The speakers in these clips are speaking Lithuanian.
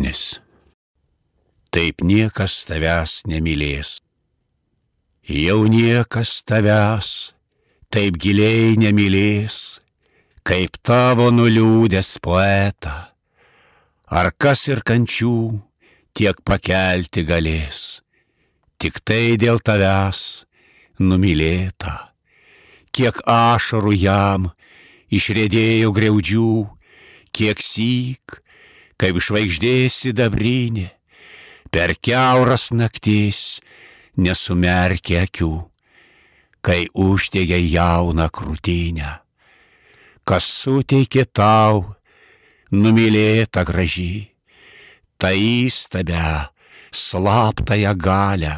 Maironis. Taip niekas tavęs nemylės. Jau niekas tavęs taip giliai nemylės, kaip tavo nuliūdęs poetą. Ar kas ir kančių tiek pakelti galės, tik tai dėl tavęs numylėta. Kiek ašarų jam išrėdėjo greudžių, kiek syk kaip žvaigždės sidabrinė, per keuras naktis nesumerkė akių, kai uždegė jauną krūtinę. Kas suteikė tau, numylėta graži, tą įstabę, slaptąją galę,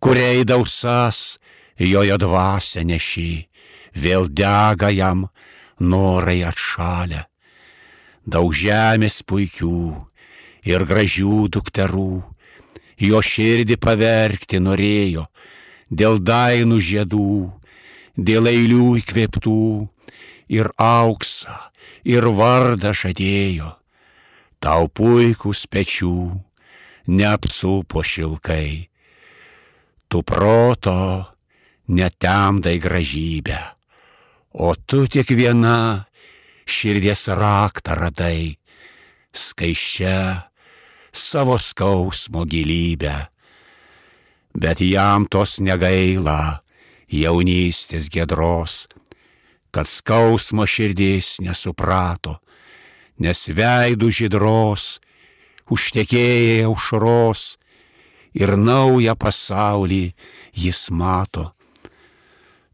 kuriai dausas jojo dvasia neši, vėl dega jam norai atšalę daug žemės puikių ir gražių dukterų, jo širdį pavergti norėjo, dėl dainų žiedų, dėl eilių įkvėptų ir auksą, ir vardą žadėjo, tau puikus pečių, neapsupo šilkai, tu proto netemdai gražybę, o tu tik viena širdies raktą radai, skaiščia savo skausmo gilybę. Bet jam tos negaila jaunystės gedros, kad skausmo širdis nesuprato, nes veidų žydros užtekėjai aušros ir naują pasaulį jis mato.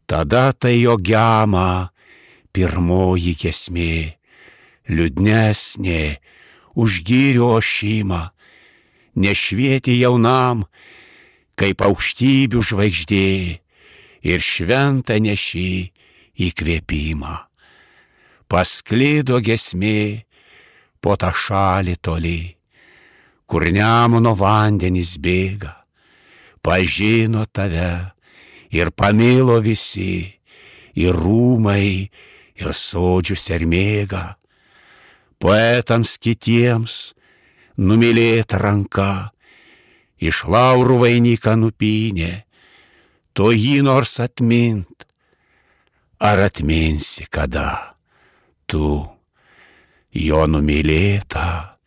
Tada tai jo gema pirmoji kesmė, liūdnesnė už gyrio ošimą, nešvieti jaunam, kaip aukštybių žvaigždė ir šventą neši įkvėpimą. Pasklydo gesmė po tą šalį toli, kur nemono vandenys bėga, pažino tave ir pamilo visi, ir rūmai, ir sodžių sermėga, poetams kitiems numylėta ranka, iš laurų vainiką nupynė, to jį nors atmint, ar atminsi kada tu jo numylėta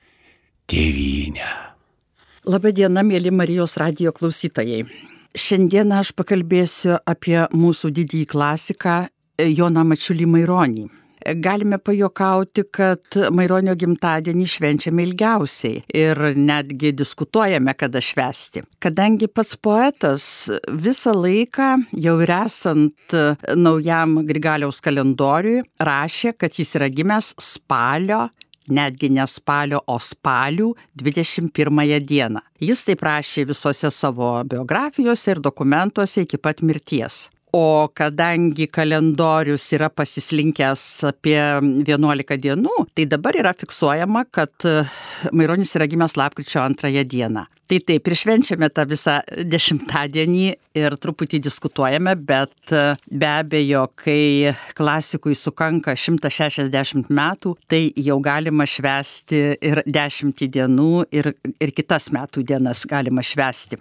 tėvynė. Labadiena, mėly Marijos radio klausytojai. Šiandien aš pakalbėsiu apie mūsų didįjį klasiką Joną Mačiulį Maironį. Galime pajokauti, kad Maironio gimtadienį švenčiame ilgiausiai ir netgi diskutuojame, kada švesti. Kadangi pats poetas visą laiką, jau ir esant naujam Grigaliaus kalendoriui, rašė, kad jis yra gimęs spalio netgi ne spalio, o spalių 21 dieną. Jis taip rašė visose savo biografijose ir dokumentuose iki pat mirties. O kadangi kalendorius yra pasislinkęs apie 11 dienų, tai dabar yra fiksuojama, kad Maironis yra gimęs lapkričio antrąją dieną. Tai taip, ir švenčiame tą visą dešimtadienį ir truputį diskutuojame, bet be abejo, kai klasikui sukanka 160 metų, tai jau galima švesti ir 10 dienų ir, ir kitas metų dienas galima švesti.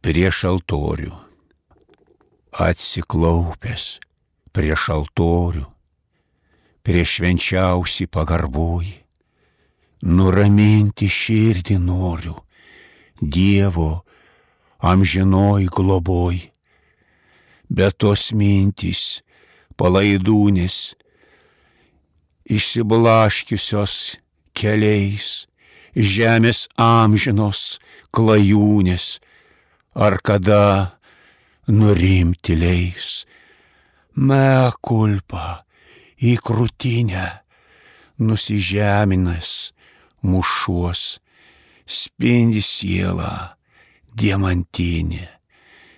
Prieš altorių atsiklaupęs prieš altorių, prieš švenčiausi pagarboj, nuraminti širdį noriu, Dievo amžinoj globoj, bet tos mintys palaidūnis išsiblaškiusios keliais, žemės amžinos klajūnės, ar kada nurimti leis. Me kulpa į krūtinę nusižeminęs mušuos, spindi siela diamantinė,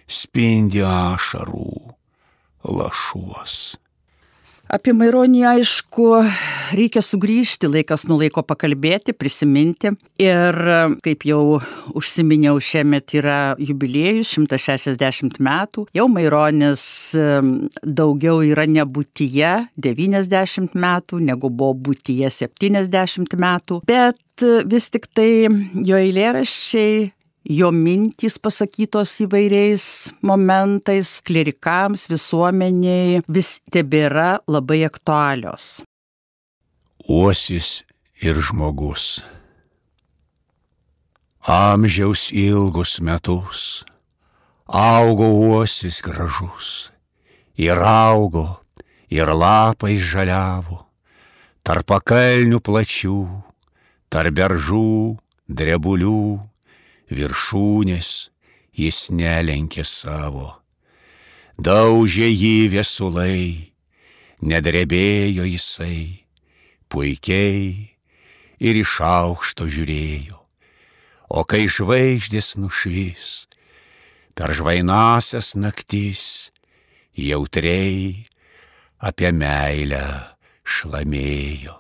spindi ašarų lašuos. Apie Maironį, aišku, reikia sugrįžti, laikas nuo laiko pakalbėti, prisiminti. Ir kaip jau užsiminiau, šiemet yra jubiliejus 160 metų. Jau Maironis daugiau yra nebūtyje 90 metų, negu buvo būtyje 70 metų. Bet vis tik tai jo eilėraščiai jo mintys pasakytos įvairiais momentais, klerikams, visuomeniai vis tebėra labai aktualios. Uosis ir žmogus. Amžiaus ilgus metus augo uosis gražus ir augo ir lapai žaliavo, tarp pakalnių plačių, tarp beržų, drebulių viršūnės jis nelenkė savo. Daužė jį viesulai, nedrebėjo jisai, puikiai ir iš aukšto žiūrėjo. O kai žvaigždės nušvis, per žvainasias naktis, jautriai apie meilę šlamėjo.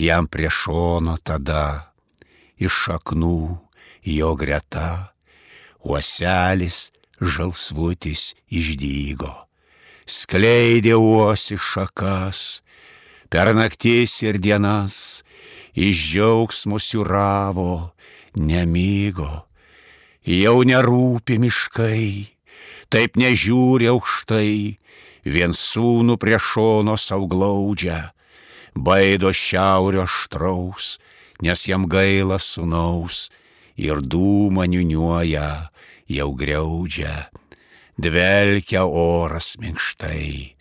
Jam prie šono tada iš šaknų jo greta, uoselis žalsvutis išdygo, skleidė uosi šakas, per naktis ir dienas, iš džiaugsmo siuravo, nemygo, jau nerūpi miškai, taip nežiūri aukštai, vien sūnų prie šono sauglaudžia, baido šiaurio štraus, nes jam gaila sunaus, ir dūmą niuniuoja, jau greudžia, dvelkia oras minkštai,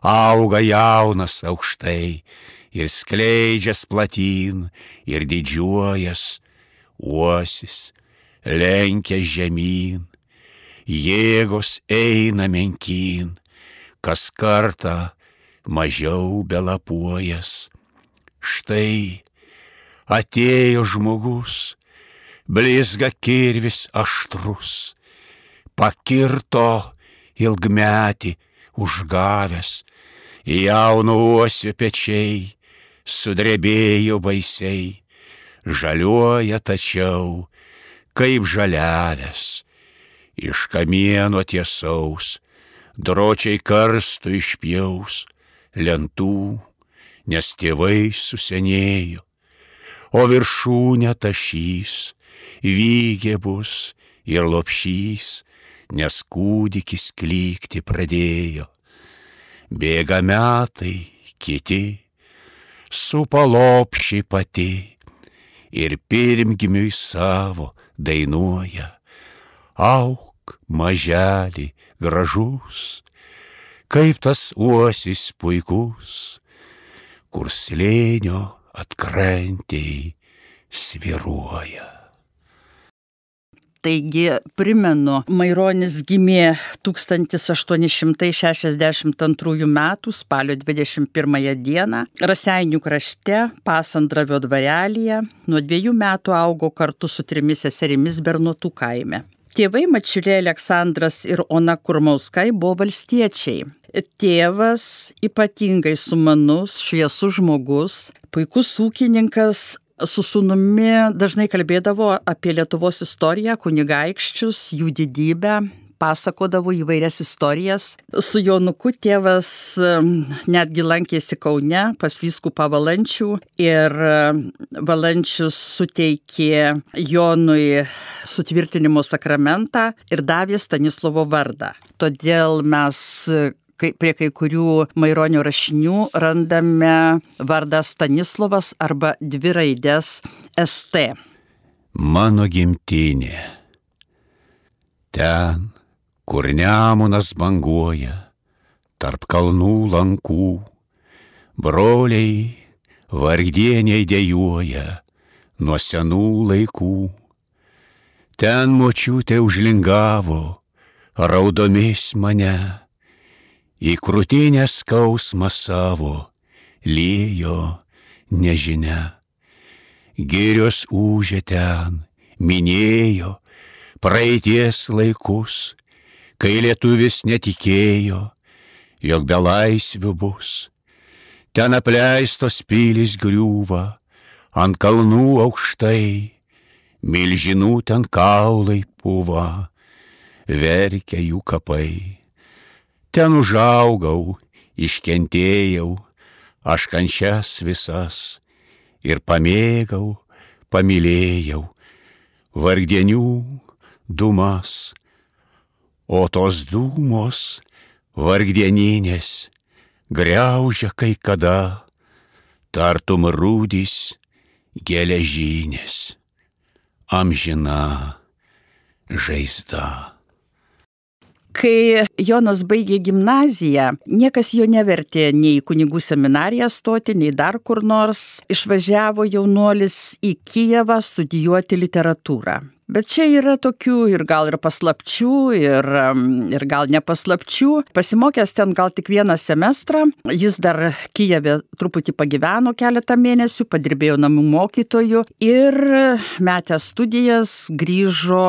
auga jaunas aukštai ir skleidžias platin ir didžiuojas, uosis lenkia žemyn, jėgos eina menkin, kas kartą mažiau belapuojas. Štai atėjo žmogus, blizga kirvis aštrus, pakirto ilgmetį užgavęs, jauno uosio pečiai sudrebėjo baisiai, žaliuoja tačiau, kaip žaliavęs, iš kamieno tiesaus, dročiai karstų išpjaus, lentų, nes tėvai susenėjo, o viršūnę tašys, vygė bus ir lopšys, nes kūdikis klykti pradėjo. Bėga metai kiti, su palopši pati ir pirmgimiui savo dainuoja. Auk, maželį, gražus, kaip tas uosis puikus, kur slėnio atkrantėjai sviruoja. Taigi, primenu, Maironis gimė 1862 m. spalio 21 d. Raseinių krašte, Pasandravio dvarelėje, nuo dviejų metų augo kartu su trimis seserimis Bernotų kaime. Tėvai Mačiulė Aleksandras ir Ona Kurmauskai buvo valstiečiai. Tėvas ypatingai sumanus, šviesus žmogus, puikus ūkininkas, su sunumi dažnai kalbėdavo apie Lietuvos istoriją, kunigaikščius, jų didybę, pasakodavo įvairias istorijas. Su Jonuku tėvas netgi lankėsi Kaune pas vyskupą Valančių ir Valančius suteikė Jonui sutvirtinimo sakramentą ir davė Stanislovo vardą. Todėl mes kai, prie kai kurių Maironio rašinių randame vardą Stanislovas arba dvi raidės ST. Mano gimtinė. Ten, kur nemunas banguoja, tarp kalnų lankų, broliai vargdieniai dėjuoja nuo senų laikų. Ten močiutė užlingavo, raudomis mane, į krūtinę skausmą savo lyjo nežinia. Gėrios užė ten, minėjo praeities laikus, kai lietuvis netikėjo, jog be laisvių bus. Ten apleistos pilis griūva, ant kalnų aukštai, milžinų ten kaulai puva, verkia jų kapai. Ten užaugau, iškentėjau, aš kančias visas ir pamėgau, pamilėjau, vargdienių dumas, o tos dūmos vargdieninės greužia kai kada, tartum rūdys geležinės, amžina žaizda. Kai Jonas baigė gimnaziją, niekas jo nevertė nei kunigų seminariją stoti, nei dar kur nors. Išvažiavo jaunuolis į Kijevą studijuoti literatūrą. Bet čia yra tokių ir gal ir paslapčių, ir, ir gal nepaslapčių. Pasimokęs ten gal tik vieną semestrą, jis dar Kijeve truputį pagyveno keletą mėnesių, padirbėjo namų mokytoju ir metęs studijas grįžo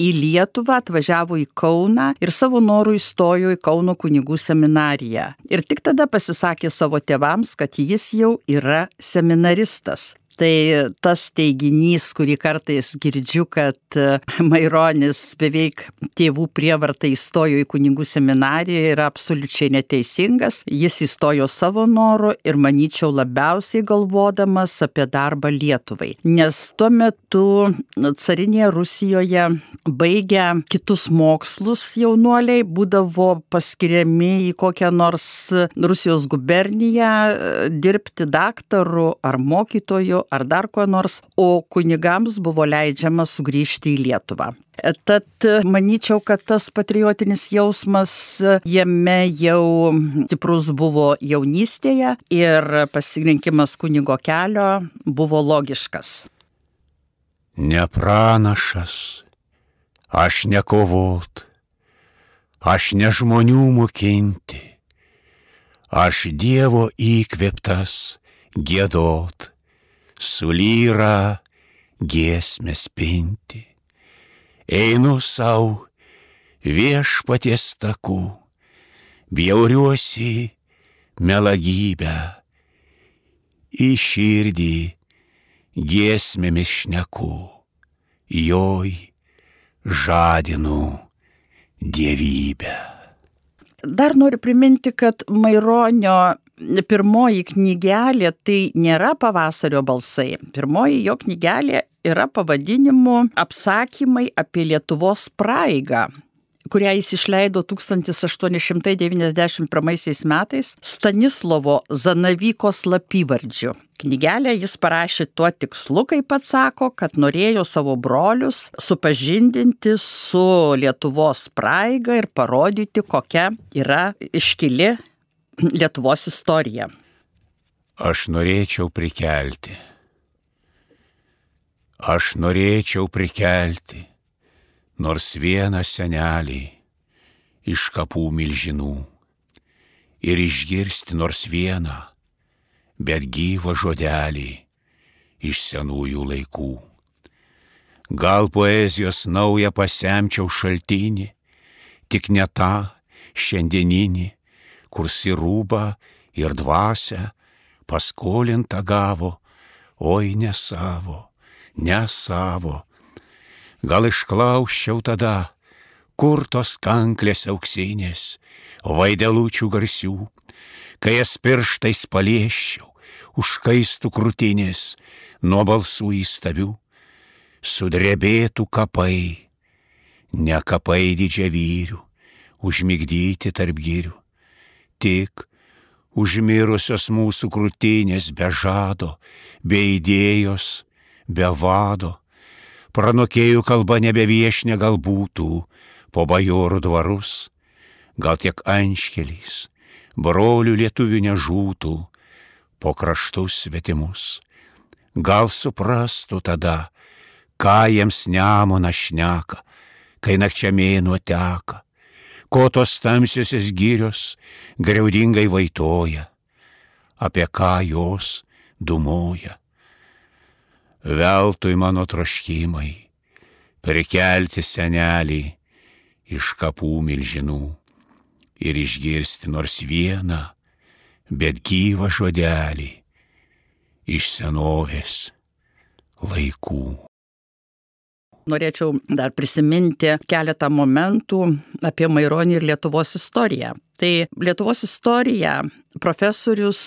į Lietuvą, atvažiavo į Kauną ir savo norų įstojo į Kauno kunigų seminariją. Ir tik tada pasisakė savo tėvams, kad jis jau yra seminaristas. Tai tas teiginys, kurį kartais girdžiu, kad e, Maironis beveik tėvų prievartą įstojo į kunigų seminariją, yra absoliučiai neteisingas. Jis įstojo savo noru ir manyčiau labiausiai galvodamas apie darbą Lietuvai. Nes tuo metu carinėje Rusijoje baigę kitus mokslus jaunuoliai būdavo paskiriami į kokią nors Rusijos guberniją e, dirbti daktaru ar mokytoju ar dar ko nors, o kunigams buvo leidžiama sugrįžti į Lietuvą. Tad manyčiau, kad tas patriotinis jausmas jame jau stiprus buvo jaunystėje ir pasirinkimas kunigo kelio buvo logiškas. Nepranašas, aš nekovot, aš ne žmonių mokinti, aš Dievo įkvėptas gėdot sulyra giesmės pinti. Einu savo viešpaties taku, bjauriuosi melagybę, į širdį giesmėmis šneku, joj žadinu dievybę. Dar noriu priminti, kad Maironio pirmoji knygelė tai nėra pavasario balsai. Pirmoji jo knygelė yra pavadinimu apsakymai apie Lietuvos praeigą kurią jis išleido 1891 metais Stanislovo Zanavyko slapyvardžiu. Knygelę jis parašė tuo tikslu, kaip pats sako, kad norėjo savo brolius supažindinti su Lietuvos praeiga ir parodyti, kokia yra iškili Lietuvos istorija. Aš norėčiau prikelti. Aš norėčiau prikelti nors vieną senelį iš kapų milžinų ir išgirsti nors vieną, bet gyvą žodelį iš senųjų laikų. Gal poezijos naują pasemčiau šaltinį, tik ne tą šiandieninį, kur sirūba ir dvasia paskolintą gavo, oi ne savo, ne savo, gal išklausčiau tada, kur tos kanklės auksinės, vaidelučių garsių, kai jas pirštais palieščiau, užkaistų krūtinės, nuo balsų įstabių, sudrebėtų kapai, ne kapai didžiavyrių, užmigdyti tarp gyrių, tik užmirusios mūsų krūtinės be žado, be idėjos, be vado, pranokėjų kalba nebeviešne gal būtų po bajorų dvarus, gal tiek anškeliais, brolių lietuvių nežūtų po kraštus svetimus. Gal suprastų tada, ką jiems nemona šneka, kai nakčia mėnuo teka, ko tos tamsiosios gyrios greudingai vaitoja, apie ką jos dumoja veltui mano troškimai, prikelti senelį iš kapų milžinų. ir išgirsti nors vieną, bet gyvą žodelį iš senovės laikų. Norėčiau dar prisiminti keletą momentų apie Maironį ir Lietuvos istoriją. Tai Lietuvos istorija profesorius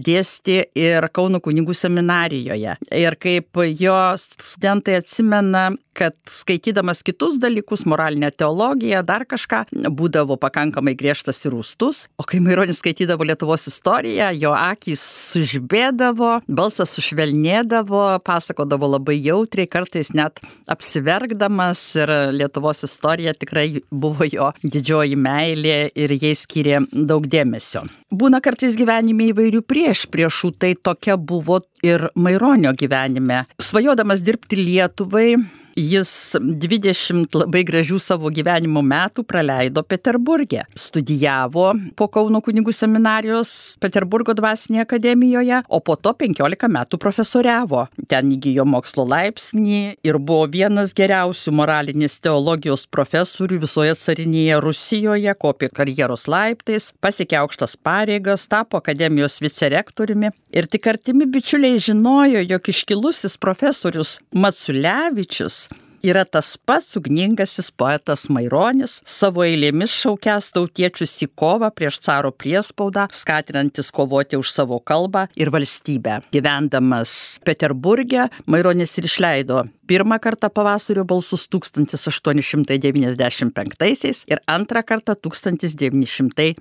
dėstė ir Kauno kunigų seminarijoje. Ir kaip jo studentai atsimena, kad skaitydamas kitus dalykus, moralinę teologiją, dar kažką, būdavo pakankamai griežtas ir rūstus. O kai Maironis skaitydavo Lietuvos istoriją, jo akys sužbėdavo, balsas sušvelnėdavo, pasakodavo labai jautriai, kartais net apsiverkdamas. Ir Lietuvos istorija tikrai buvo jo didžioji meilė ir jai skyrė daug dėmesio. Būna kartais gyvenime įvairių prieš priešų, tai tokia buvo ir Maironio gyvenime. Svajodamas dirbti Lietuvai, Jis 20 labai gražių savo gyvenimo metų praleido Peterburgė. Studijavo po Kauno kunigų seminarijos Peterburgo dvasinėje akademijoje, o po to 15 metų profesoriavo. Ten įgyjo mokslo laipsnį ir buvo vienas geriausių moralinės teologijos profesorių visoje carinėje Rusijoje, kopė karjeros laiptais, pasiekė aukštas pareigas, tapo akademijos vicerektoriumi ir tik artimi bičiuliai žinojo, jog iškilusis profesorius Matsulevičius yra tas pats ugningasis poetas Maironis, savo eilėmis šaukęs tautiečius į kovą prieš caro priespaudą, skatinantis kovoti už savo kalbą ir valstybę. Gyvendamas Peterburgė, Maironis ir išleido pirmą kartą pavasario balsus 1895 ir antrą kartą 1905.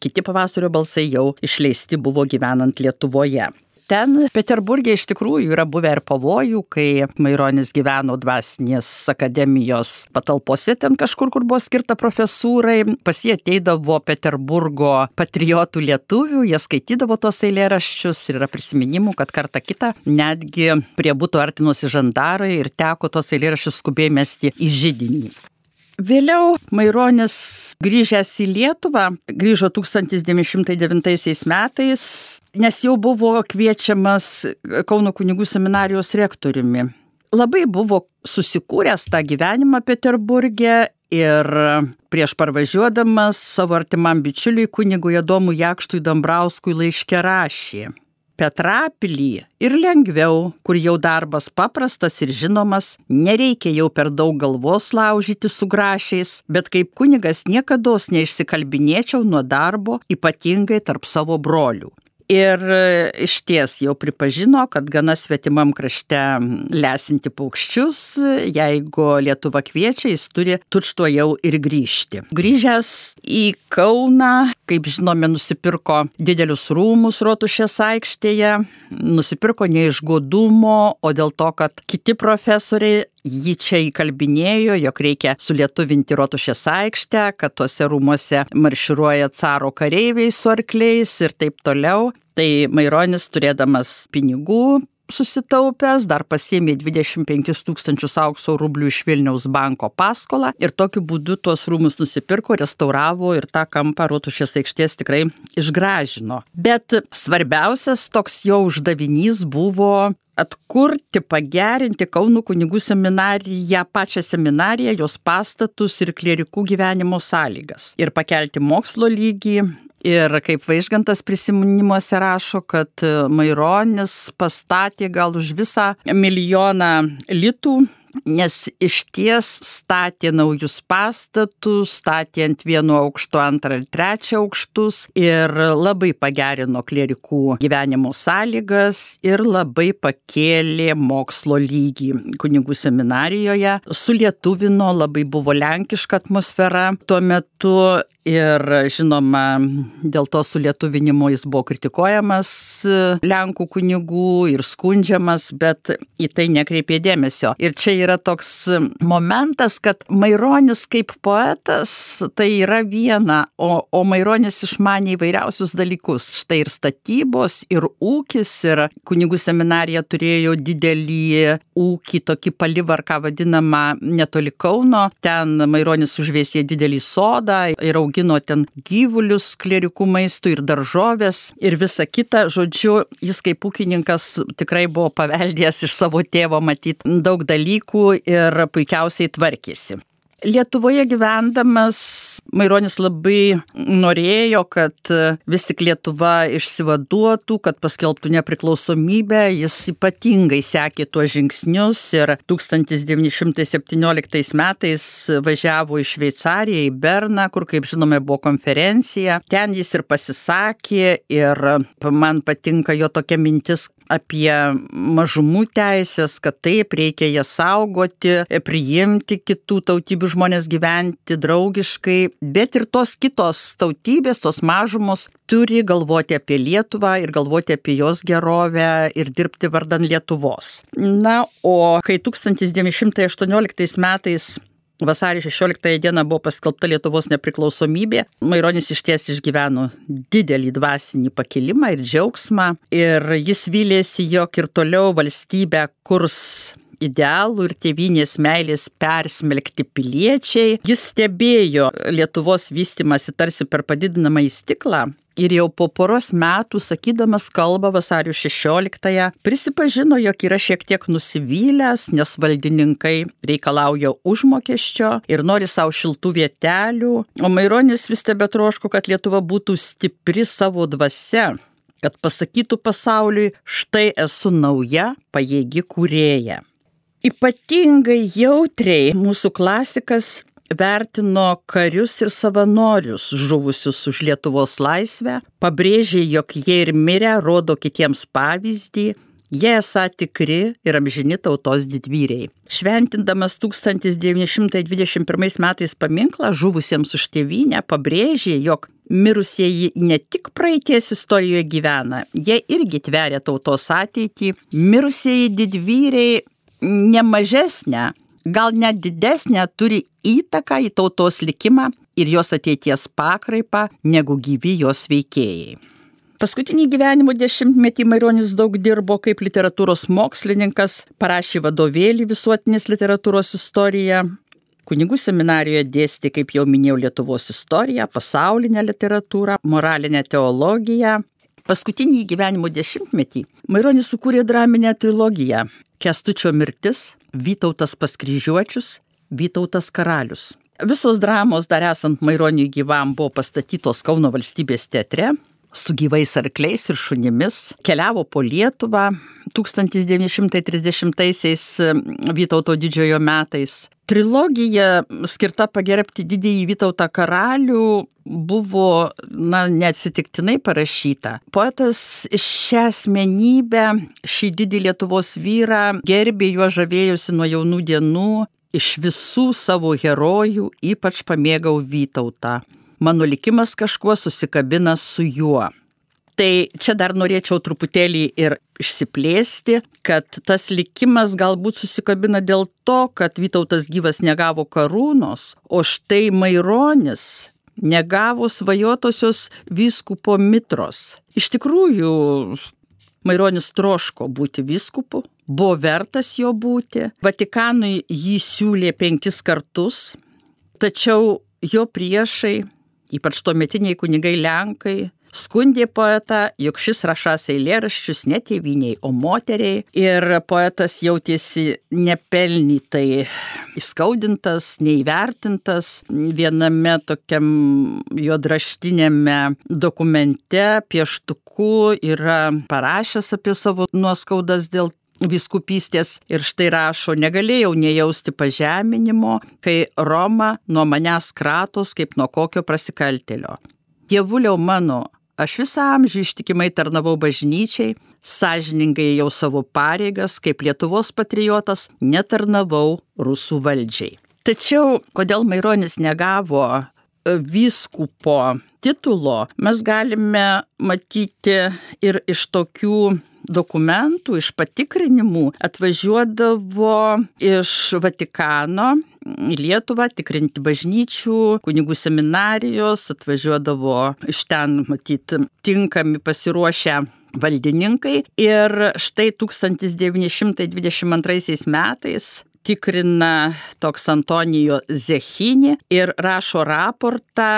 Kiti pavasario balsai jau išleisti buvo gyvenant Lietuvoje. Ten Peterburgė iš tikrųjų yra buvę ir pavojų, kai Maironis gyveno dvasinės akademijos patalpose, ten kažkur, kur buvo skirta profesūrai, pas jie ateidavo Peterburgo patriotų lietuvių, jie skaitydavo tos eilėraščius ir yra prisiminimų, kad kartą kitą netgi prie būtų artinosi žandarai ir teko tos eilėraščius skubiai mesti į žydinį. Vėliau Maironis grįžęs į Lietuvą, grįžo 1909 metais, nes jau buvo kviečiamas Kauno kunigų seminarijos rektoriumi. Labai buvo susikūręs tą gyvenimą Peterburgė ir prieš parvažiuodamas savo artimam bičiuliui kunigui Adomui Jakštui Dambrauskui laiškė rašė. Petrapilį ir lengviau, kur jau darbas paprastas ir žinomas, nereikia jau per daug galvos laužyti su grašiais, bet kaip kunigas niekada neišsikalbinėčiau nuo darbo, ypatingai tarp savo brolių. Ir e, iš ties jau pripažino, kad gana svetimam krašte lesinti paukščius, jeigu Lietuva kviečia, jis turi tučto jau ir grįžti. Grįžęs į Kauną, kaip žinome, nusipirko didelius rūmus Rotušės aikštėje, nusipirko ne iš godumo, o dėl to, kad kiti profesoriai jį čia įkalbinėjo, jog reikia sulietuvinti Rotušės aikštę, kad tuose rūmuose marširuoja caro kareiviai su arkliais ir taip toliau. Tai Maironis turėdamas pinigų susitaupęs, dar pasiemė 25 tūkstančius aukso rublių iš Vilniaus banko paskolą ir tokiu būdu tuos rūmus nusipirko, restauravo ir tą kampą Rotušės aikštės tikrai išgražino. Bet svarbiausias toks jo uždavinys buvo atkurti, pagerinti Kaunų kunigų seminariją, pačią seminariją, jos pastatus ir klierikų gyvenimo sąlygas. Ir pakelti mokslo lygį. Ir kaip Vaižgantas prisiminimuose rašo, kad Maironis pastatė gal už visą milijoną litų nes iš ties statė naujus pastatus, statė ant vieno aukšto antrą ir trečią aukštus ir labai pagerino klerikų gyvenimo sąlygas ir labai pakėlė mokslo lygį kunigų seminarijoje, sulietuvino, labai buvo lenkiška atmosfera tuo metu Ir žinoma, dėl to sulietuvinimo jis buvo kritikuojamas Lenkų kunigų ir skundžiamas, bet į tai nekreipė dėmesio. Ir čia yra toks momentas, kad Maironis kaip poetas tai yra viena, o, o Maironis išmanė įvairiausius dalykus. Štai ir statybos, ir ūkis, ir kunigų seminarija turėjo didelį ūkį, tokį palivarką vadinamą netoli Kauno. Ten Maironis užvėsė didelį sodą ir augino augino ten gyvulius klerikų maistų ir daržovės ir visa kita. Žodžiu, jis kaip ūkininkas tikrai buvo paveldėjęs iš savo tėvo matyti daug dalykų ir puikiausiai tvarkėsi. Lietuvoje gyvendamas Maironis labai norėjo, kad vis tik Lietuva išsivaduotų, kad paskelbtų nepriklausomybę. Jis ypatingai sekė tuos žingsnius ir 1917 metais važiavo į Šveicariją, į Berną, kur, kaip žinome, buvo konferencija. Ten jis ir pasisakė ir man patinka jo tokia mintis, apie mažumų teisės, kad taip reikia jas saugoti, priimti kitų tautybių žmonės gyventi draugiškai, bet ir tos kitos tautybės, tos mažumos turi galvoti apie Lietuvą ir galvoti apie jos gerovę ir dirbti vardan Lietuvos. Na, o kai 1918 metais Vasario 16 dieną buvo paskelbta Lietuvos nepriklausomybė. Maironis iš ties išgyveno didelį dvasinį pakilimą ir džiaugsmą. Ir jis vylėsi, jog ir toliau valstybę kurs idealų ir tėvynės meilės persmelkti piliečiai. Jis stebėjo Lietuvos vystimasi tarsi per padidinamą į stiklą ir jau po poros metų, sakydamas kalbą vasario 16-ąją, prisipažino, jog yra šiek tiek nusivylęs, nes valdininkai reikalauja užmokesčio ir nori savo šiltų vietelių, o Maironis vis tebe troško, kad Lietuva būtų stipri savo dvasia kad pasakytų pasauliui, štai esu nauja, pajėgi kūrėja. Ypatingai jautriai mūsų klasikas vertino karius ir savanorius žuvusius už Lietuvos laisvę, pabrėžė, jog jie ir mirę rodo kitiems pavyzdį, jie esą tikri ir amžini tautos didvyriai. Šventindamas 1921 metais paminklą žuvusiems už tėvynę, pabrėžė, jog mirusieji ne tik praeities istorijoje gyvena, jie irgi tveria tautos ateitį, mirusieji didvyriai nemažesnę gal net didesnę turi įtaką į tautos likimą ir jos ateities pakraipą negu gyvi jos veikėjai. Paskutinį gyvenimo dešimtmetį Maironis daug dirbo kaip literatūros mokslininkas, parašė vadovėlį visuotinės literatūros istoriją, kunigų seminarijoje dėstė, kaip jau minėjau, Lietuvos istoriją, pasaulinę literatūrą, moralinę teologiją. Paskutinį gyvenimo dešimtmetį Maironis sukūrė draminę trilogiją Kestučio mirtis, Vytautas paskryžiuočius, Vytautas karalius. Visos dramos dar esant Maironiui gyvam buvo pastatytos Kauno valstybės teatre su gyvais arkliais ir šunimis, keliavo po Lietuvą 1930-aisiais Vytauto didžiojo metais. Trilogija skirta pagerbti didįjį Vytautą karalių buvo, na, neatsitiktinai parašyta. Poetas šią asmenybę, šį didį Lietuvos vyrą, gerbė juo žavėjusi nuo jaunų dienų, iš visų savo herojų ypač pamėgau Vytautą. Mano likimas kažkuo susikabina su juo. Tai čia dar norėčiau truputėlį ir išsiplėsti, kad tas likimas galbūt susikabina dėl to, kad Vytautas gyvas negavo karūnos, o štai Maironis negavo svajotosios vyskupo mitros. Iš tikrųjų, Maironis troško būti vyskupu, buvo vertas jo būti. Vatikanui jį siūlė penkis kartus, tačiau jo priešai, ypač tuometiniai kunigai Lenkai, skundė poetą, jog šis rašas eilėraščius ne tėviniai, o moteriai. Ir poetas jautėsi nepelnytai įskaudintas, neįvertintas. Viename tokiam juodraštinėme dokumente pieštuku yra parašęs apie savo nuoskaudas dėl viskupystės ir štai rašo, negalėjau nejausti pažeminimo, kai Roma nuo manęs kratos kaip nuo kokio prasikaltelio. Dievuliau mano, Aš visą amžių ištikimai tarnavau bažnyčiai, sąžiningai jau savo pareigas, kaip Lietuvos patriotas, netarnavau rusų valdžiai. Tačiau, kodėl Maironis negavo e, vyskupo titulo, mes galime matyti ir iš tokių dokumentų, iš patikrinimų atvažiuodavo iš Vatikano į Lietuvą tikrinti bažnyčių, kunigų seminarijos, atvažiuodavo iš ten matyti tinkami pasiruošę valdininkai. Ir štai 1922 metais tikrina toks Antonijo Zechinį ir rašo raportą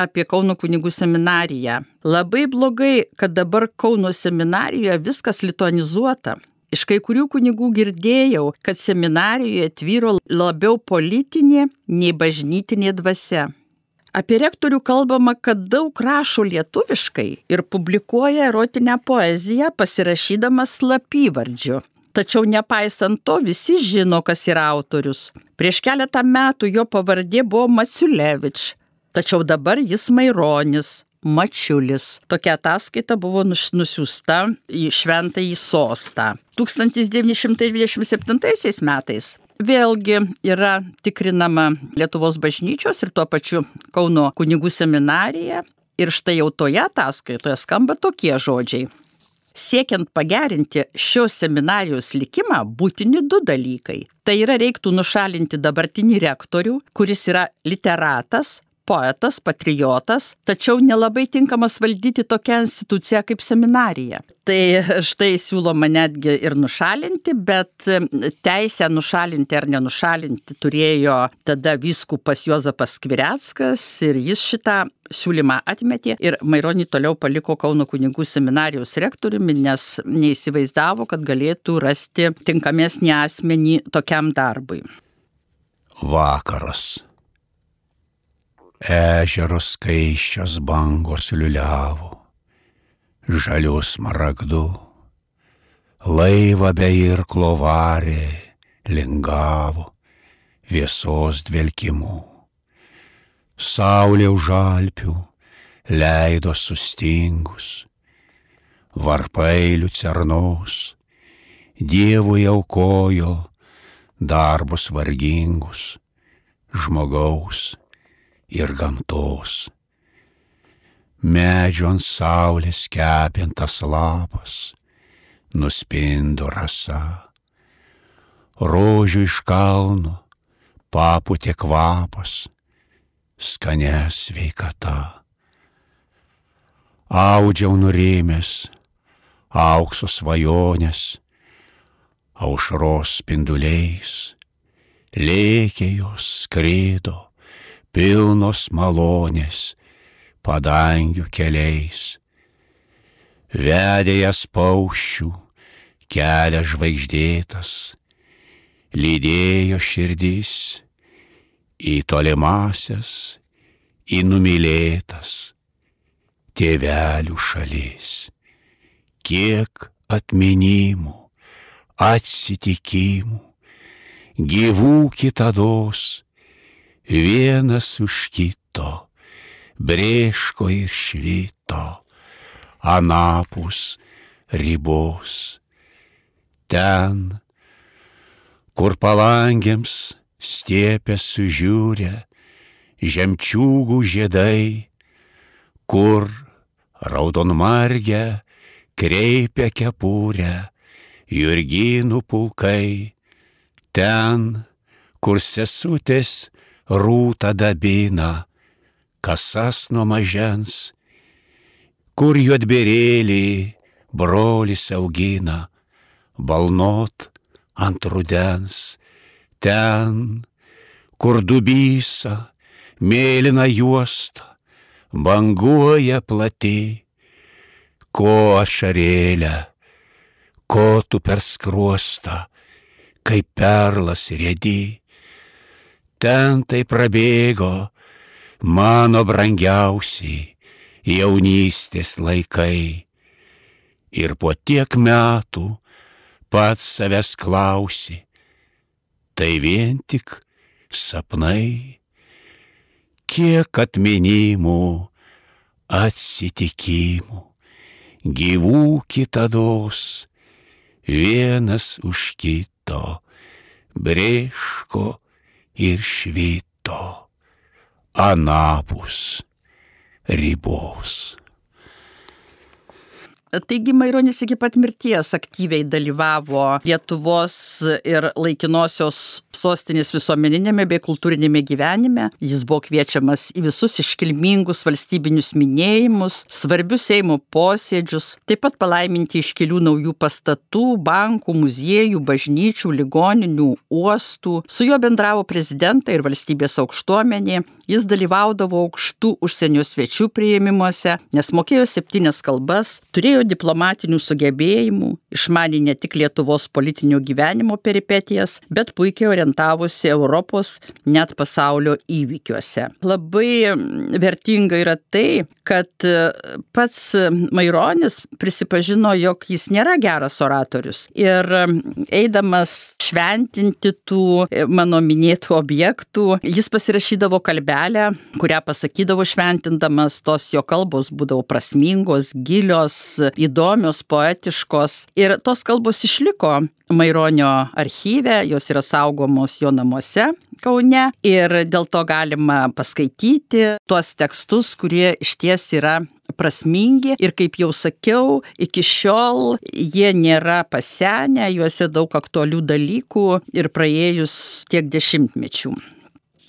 apie Kauno kunigų seminariją. Labai blogai, kad dabar Kauno seminarijoje viskas lituanizuota. Iš kai kurių kunigų girdėjau, kad seminarijoje tvyro labiau politinė nei bažnytinė dvasia. Apie rektorių kalbama, kad daug rašo lietuviškai ir publikuoja erotinę poeziją pasirašydamas slapyvardžiu. Tačiau nepaisant to visi žino, kas yra autorius. Prieš keletą metų jo pavardė buvo Maciulevič, tačiau dabar jis Maironis. Mačiulis. Tokia ataskaita buvo nusiųsta į šventąjį sostą. 1927 metais vėlgi yra tikrinama Lietuvos bažnyčios ir tuo pačiu Kauno kunigų seminarija. Ir štai jau toje ataskaitoje skamba tokie žodžiai. Siekiant pagerinti šios seminarijos likimą, būtini du dalykai. Tai yra reiktų nušalinti dabartinį rektorių, kuris yra literatas, poetas, patriotas, tačiau nelabai tinkamas valdyti tokią instituciją kaip seminarija. Tai štai siūloma netgi ir nušalinti, bet teisę nušalinti ar nenušalinti turėjo tada vyskupas Jozapas Skvireckas ir jis šitą siūlymą atmetė ir Maironį toliau paliko Kauno kunigų seminarijos rektoriumi, nes neįsivaizdavo, kad galėtų rasti tinkamesnį asmenį tokiam darbui. Vakaras Ežeros skaiščios bangos liuliavo, žalius maragdu, laivą be irklo varė, lingavo, viesos dvelkimu. Saulė už alpių leido sustingus, varpai liucernos, Dievui aukojo darbus vargingus, žmogaus ir gamtos. Medžio ant saulės kepintas lapas, nuspindo rasa. Rožių iš kalno paputė kvapas, skanės veikata. Audžiau nurimęs, aukso svajonės, aušros spinduliais, lėkė jos skrėdo pilnos malonės, padangių keliais. Vedėjas paukščių, kelias žvaigždėtas, lydėjo širdys į tolimasias, į numylėtas tėvelių šalis. Kiek atminimų, atsitikimų, gyvų kitados, vienas už kito, brėško ir švito, anapus ribos. Ten, kur palangiams stiepę sužiūrė, žemčiūgų žiedai, kur raudonmargę kreipia kepurę, jurginų pulkai, ten, kur sesutės rūta dabina, kasas nuo mažens, kur juodberėlį brolis augina, balnot ant rudens, ten, kur dubysa, mėlyna juosta, banguoja plati, ko ašarėlę, ko tu per skruostą, kaip perlas rėdi ten tai prabėgo mano brangiausiai jaunystės laikai. Ir po tiek metų pats savęs klausi, tai vien tik sapnai, kiek atminimų, atsitikimų, gyvų kitados, vienas už kito, brėško ir švito anapus ribos. Taigi Maironis iki pat mirties aktyviai dalyvavo Lietuvos ir laikinosios sostinės visuomeninėme bei kultūrinėme gyvenime. Jis buvo kviečiamas į visus iškilmingus valstybinius minėjimus, svarbius Seimo posėdžius, taip pat palaiminti iškelių naujų pastatų, bankų, muziejų, bažnyčių, ligoninių, uostų. Su juo bendravo prezidentai ir valstybės aukštuomenė. Jis dalyvaudavo aukštų užsienio svečių prieimimuose, nes mokėjo septynias kalbas, turėjo diplomatinių sugebėjimų, išmanė ne tik Lietuvos politinio gyvenimo peripetijas, bet puikiai orientavosi Europos, net pasaulio įvykiuose. Labai vertinga yra tai, kad pats Maironis prisipažino, jog jis nėra geras oratorius. Ir eidamas šventinti tų mano minėtų objektų, jis pasirašydavo kalbelę, kurią pasakydavo šventindamas, tos jo kalbos būdavo prasmingos, gilios, įdomios, poetiškos. Ir tos kalbos išliko Maironio archyve, jos yra saugomos jo namuose Kaune ir dėl to galima paskaityti tuos tekstus, kurie iš ties yra prasmingi ir kaip jau sakiau, iki šiol jie nėra pasenę, juose daug aktualių dalykų ir praėjus tiek dešimtmečių.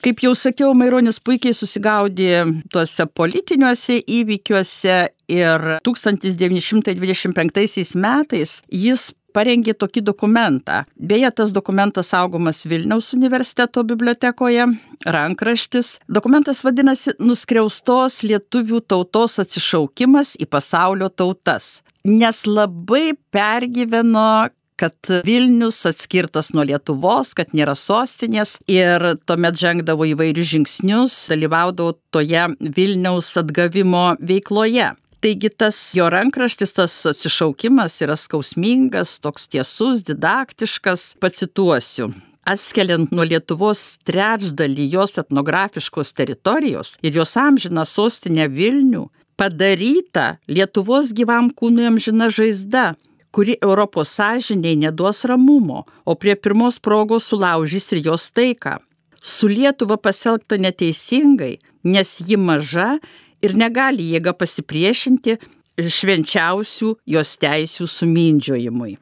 Kaip jau sakiau, Maironis puikiai susigaudė tuose politiniuose įvykiuose ir 1925 metais jis parengė tokį dokumentą. Beje, tas dokumentas saugomas Vilniaus universiteto bibliotekoje, rankraštis. Dokumentas vadinasi Nuskriaustos lietuvių tautos atsišaukimas į pasaulio tautas. Nes labai pergyveno kad Vilnius atskirtas nuo Lietuvos, kad nėra sostinės ir tuomet žengdavo įvairius žingsnius, dalyvaudavo toje Vilniaus atgavimo veikloje. Taigi tas jo rankraštis, tas atsišaukimas yra skausmingas, toks tiesus, didaktiškas, pacituosiu. Atskeliant nuo Lietuvos trečdalį jos etnografiškos teritorijos ir jos amžiną sostinę Vilnių, padaryta Lietuvos gyvam kūnui amžina žaizda, kuri Europos sąžiniai neduos ramumo, o prie pirmos progos sulaužys ir jos taiką. Su Lietuva pasielgta neteisingai, nes ji maža ir negali jėga pasipriešinti švenčiausių jos teisių sumindžiojimui.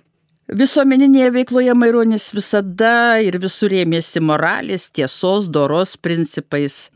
Visuomeninėje veikloje Maironis visada ir visur ėmėsi moralės, tiesos, doros principais.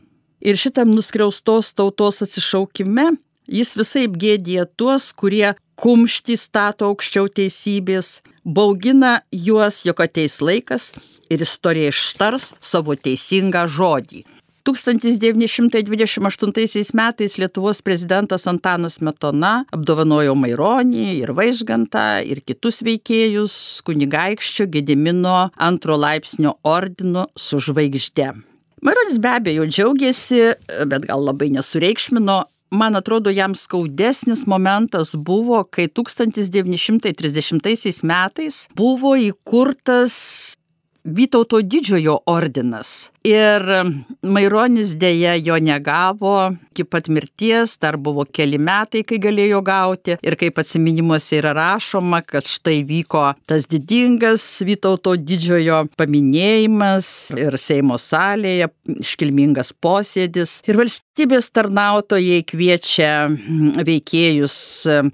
Ir šitam nuskriaustos tautos atsišaukime jis visai gėdė tuos, kurie kumštį stato aukščiau teisybės, baugina juos, jog ateis laikas ir istorija ištars savo teisingą žodį. 1928 metais Lietuvos prezidentas Antanas Metona apdovanojo Maironį ir Vaižgantą ir kitus veikėjus kunigaikščio Gedimino antro laipsnio ordinu su žvaigžde. Maironis be abejo džiaugiasi, bet gal labai nesureikšmino man atrodo, jam skaudesnis momentas buvo, kai 1930 metais buvo įkurtas Vytauto didžiojo ordinas. Ir Maironis dėja jo negavo, iki pat mirties, dar buvo keli metai, kai galėjo gauti. Ir kaip atsiminimuose yra rašoma, kad štai vyko tas didingas Vytauto didžiojo paminėjimas ir Seimo salėje iškilmingas posėdis. Ir valstybės tarnautojai kviečia veikėjus,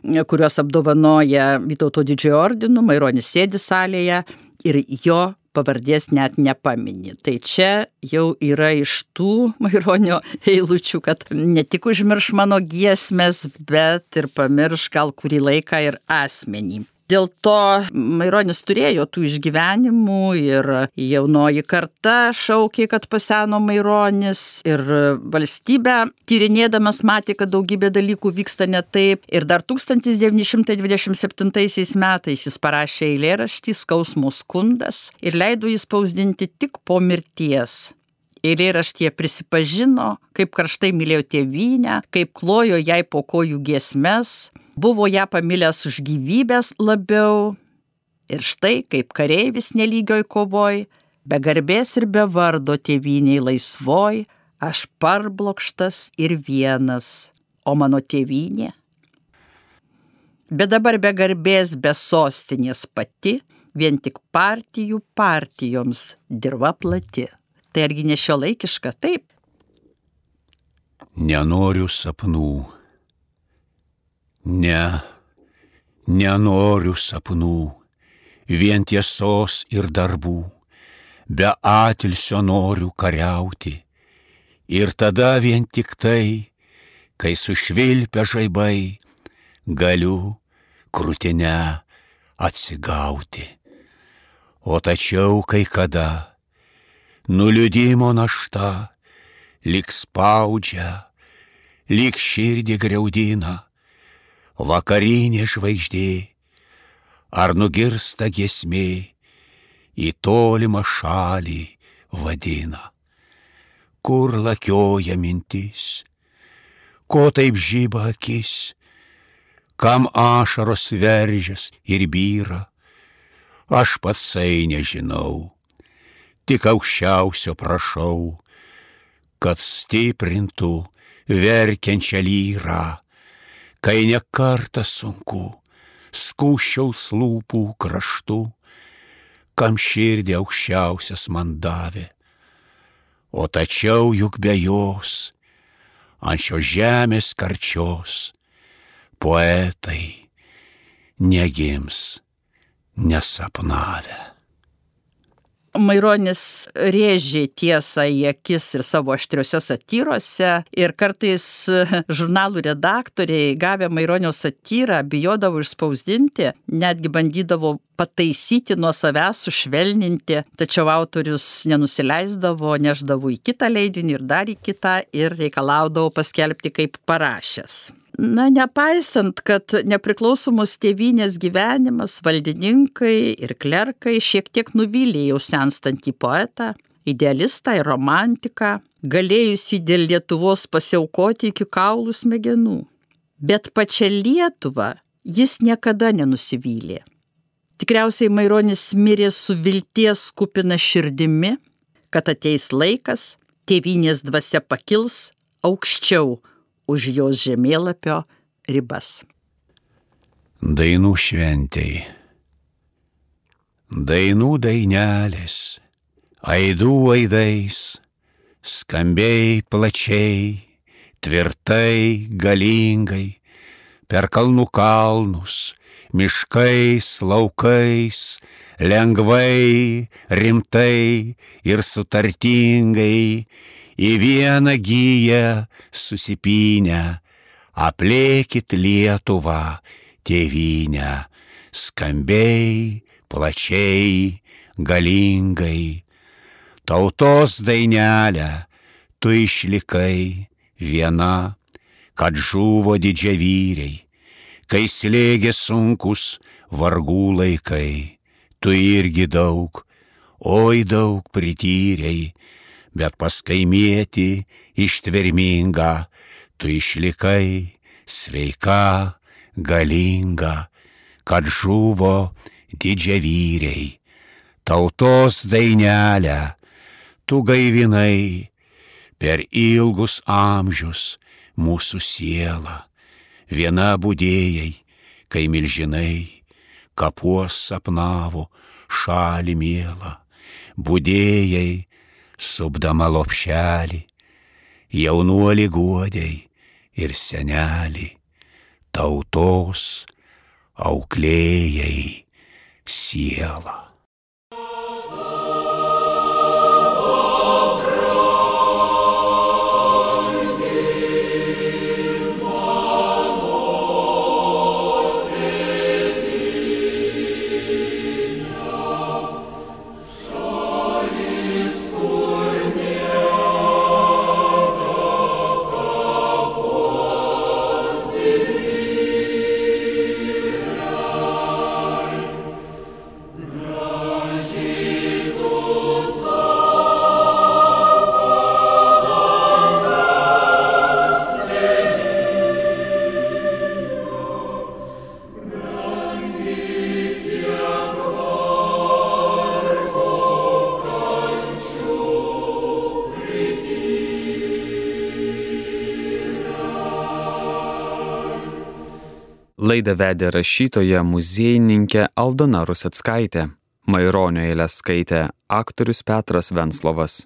kuriuos apdovanoja Vytauto didžiojo ordinu, Maironis sėdi salėje ir jo pavardės net nepamini. Tai čia jau yra iš tų Maironio eilučių, kad ne tik užmirš mano giesmės, bet ir pamirš gal kurį laiką ir asmenį. Dėl to Maironis turėjo tų išgyvenimų ir jaunoji karta šaukė, kad paseno Maironis ir valstybė tyrinėdamas matė, kad daugybė dalykų vyksta ne taip. Ir dar 1927 metais jis parašė eilėraštį Skausmo skundas ir leido jį spausdinti tik po mirties. Eilėraštyje prisipažino, kaip karštai mylėjo tėvynę, kaip klojo jai po kojų giesmes, buvo ją pamilęs už gyvybės labiau. Ir štai kaip kareivis nelygioj kovoj, be garbės ir be vardo tėviniai laisvoj, aš parblokštas ir vienas, o mano tėvinė. Bet dabar be garbės, be sostinės pati, vien tik partijų partijoms dirba plati. Tai argi ne šio laikiška taip? Nenoriu sapnų Ne, nenoriu sapnų, vien tiesos ir darbų, be atilsio noriu kariauti. Ir tada vien tik tai, kai sušvilpia žaibai, galiu krūtinę atsigauti. O tačiau kai kada nuliūdimo našta lik spaudžia, lik širdį greudina, vakarinė žvaigždė, ar nugirsta giesmė, į tolimą šalį vadina. Kur lakioja mintis, ko taip žyba akis, kam ašaros veržės ir vyra, aš patsai nežinau, tik aukščiausio prašau, kad stiprintų verkiančią lyrą, kai ne kartą sunku, skūščiaus lūpų kraštų, kam širdį aukščiausias man davė. O tačiau juk be jos, ant šios žemės karčios, poetai negims nesapnavę. Maironis rėžė tiesą į akis ir savo aštriuose satyrose ir kartais žurnalų redaktoriai gavę Maironio satyrą bijodavo išspausdinti, netgi bandydavo pataisyti nuo savęs, sušvelninti, tačiau autorius nenusileisdavo, neždavo į kitą leidinį ir dar į kitą ir reikalaudavo paskelbti kaip parašęs. Na, nepaisant, kad nepriklausomos tėvynės gyvenimas, valdininkai ir klerkai šiek tiek nuvylė jau senstantį poetą, idealistą ir romantiką, galėjusi dėl Lietuvos pasiaukoti iki kaulų smegenų. Bet pačią Lietuvą jis niekada nenusivylė. Tikriausiai Maironis mirė su vilties kupina širdimi, kad ateis laikas, tėvynės dvasia pakils aukščiau už jos žemėlapio ribas. Dainų šventėjai. Dainų dainelės, aidų aidais, skambiai plačiai, tvirtai, galingai, per kalnų kalnus, miškais, laukais, lengvai, rimtai ir sutartingai į vieną gyją susipinę, aplėkit Lietuvą, tėvynę, skambiai, plačiai, galingai. Tautos dainelę tu išlikai viena, kad žuvo didžiavyriai, kai slėgė sunkus vargų laikai, tu irgi daug, oi daug prityrei, bet pas kaimietį ištvermingą, tu išlikai sveika, galinga, kad žuvo didžiavyriai, tautos dainelę, tu gaivinai per ilgus amžius mūsų sielą, viena būdėjai, kai milžinai kapuos sapnavo šalį mielą, būdėjai supdama lopšelį, jaunuolį guodėjai ir senelį, tautos auklėjai sielą. Laidą vedė rašytoja muziejininkė Aldona Rusatskaitė. Maironio eilę skaitė aktorius Petras Venslovas.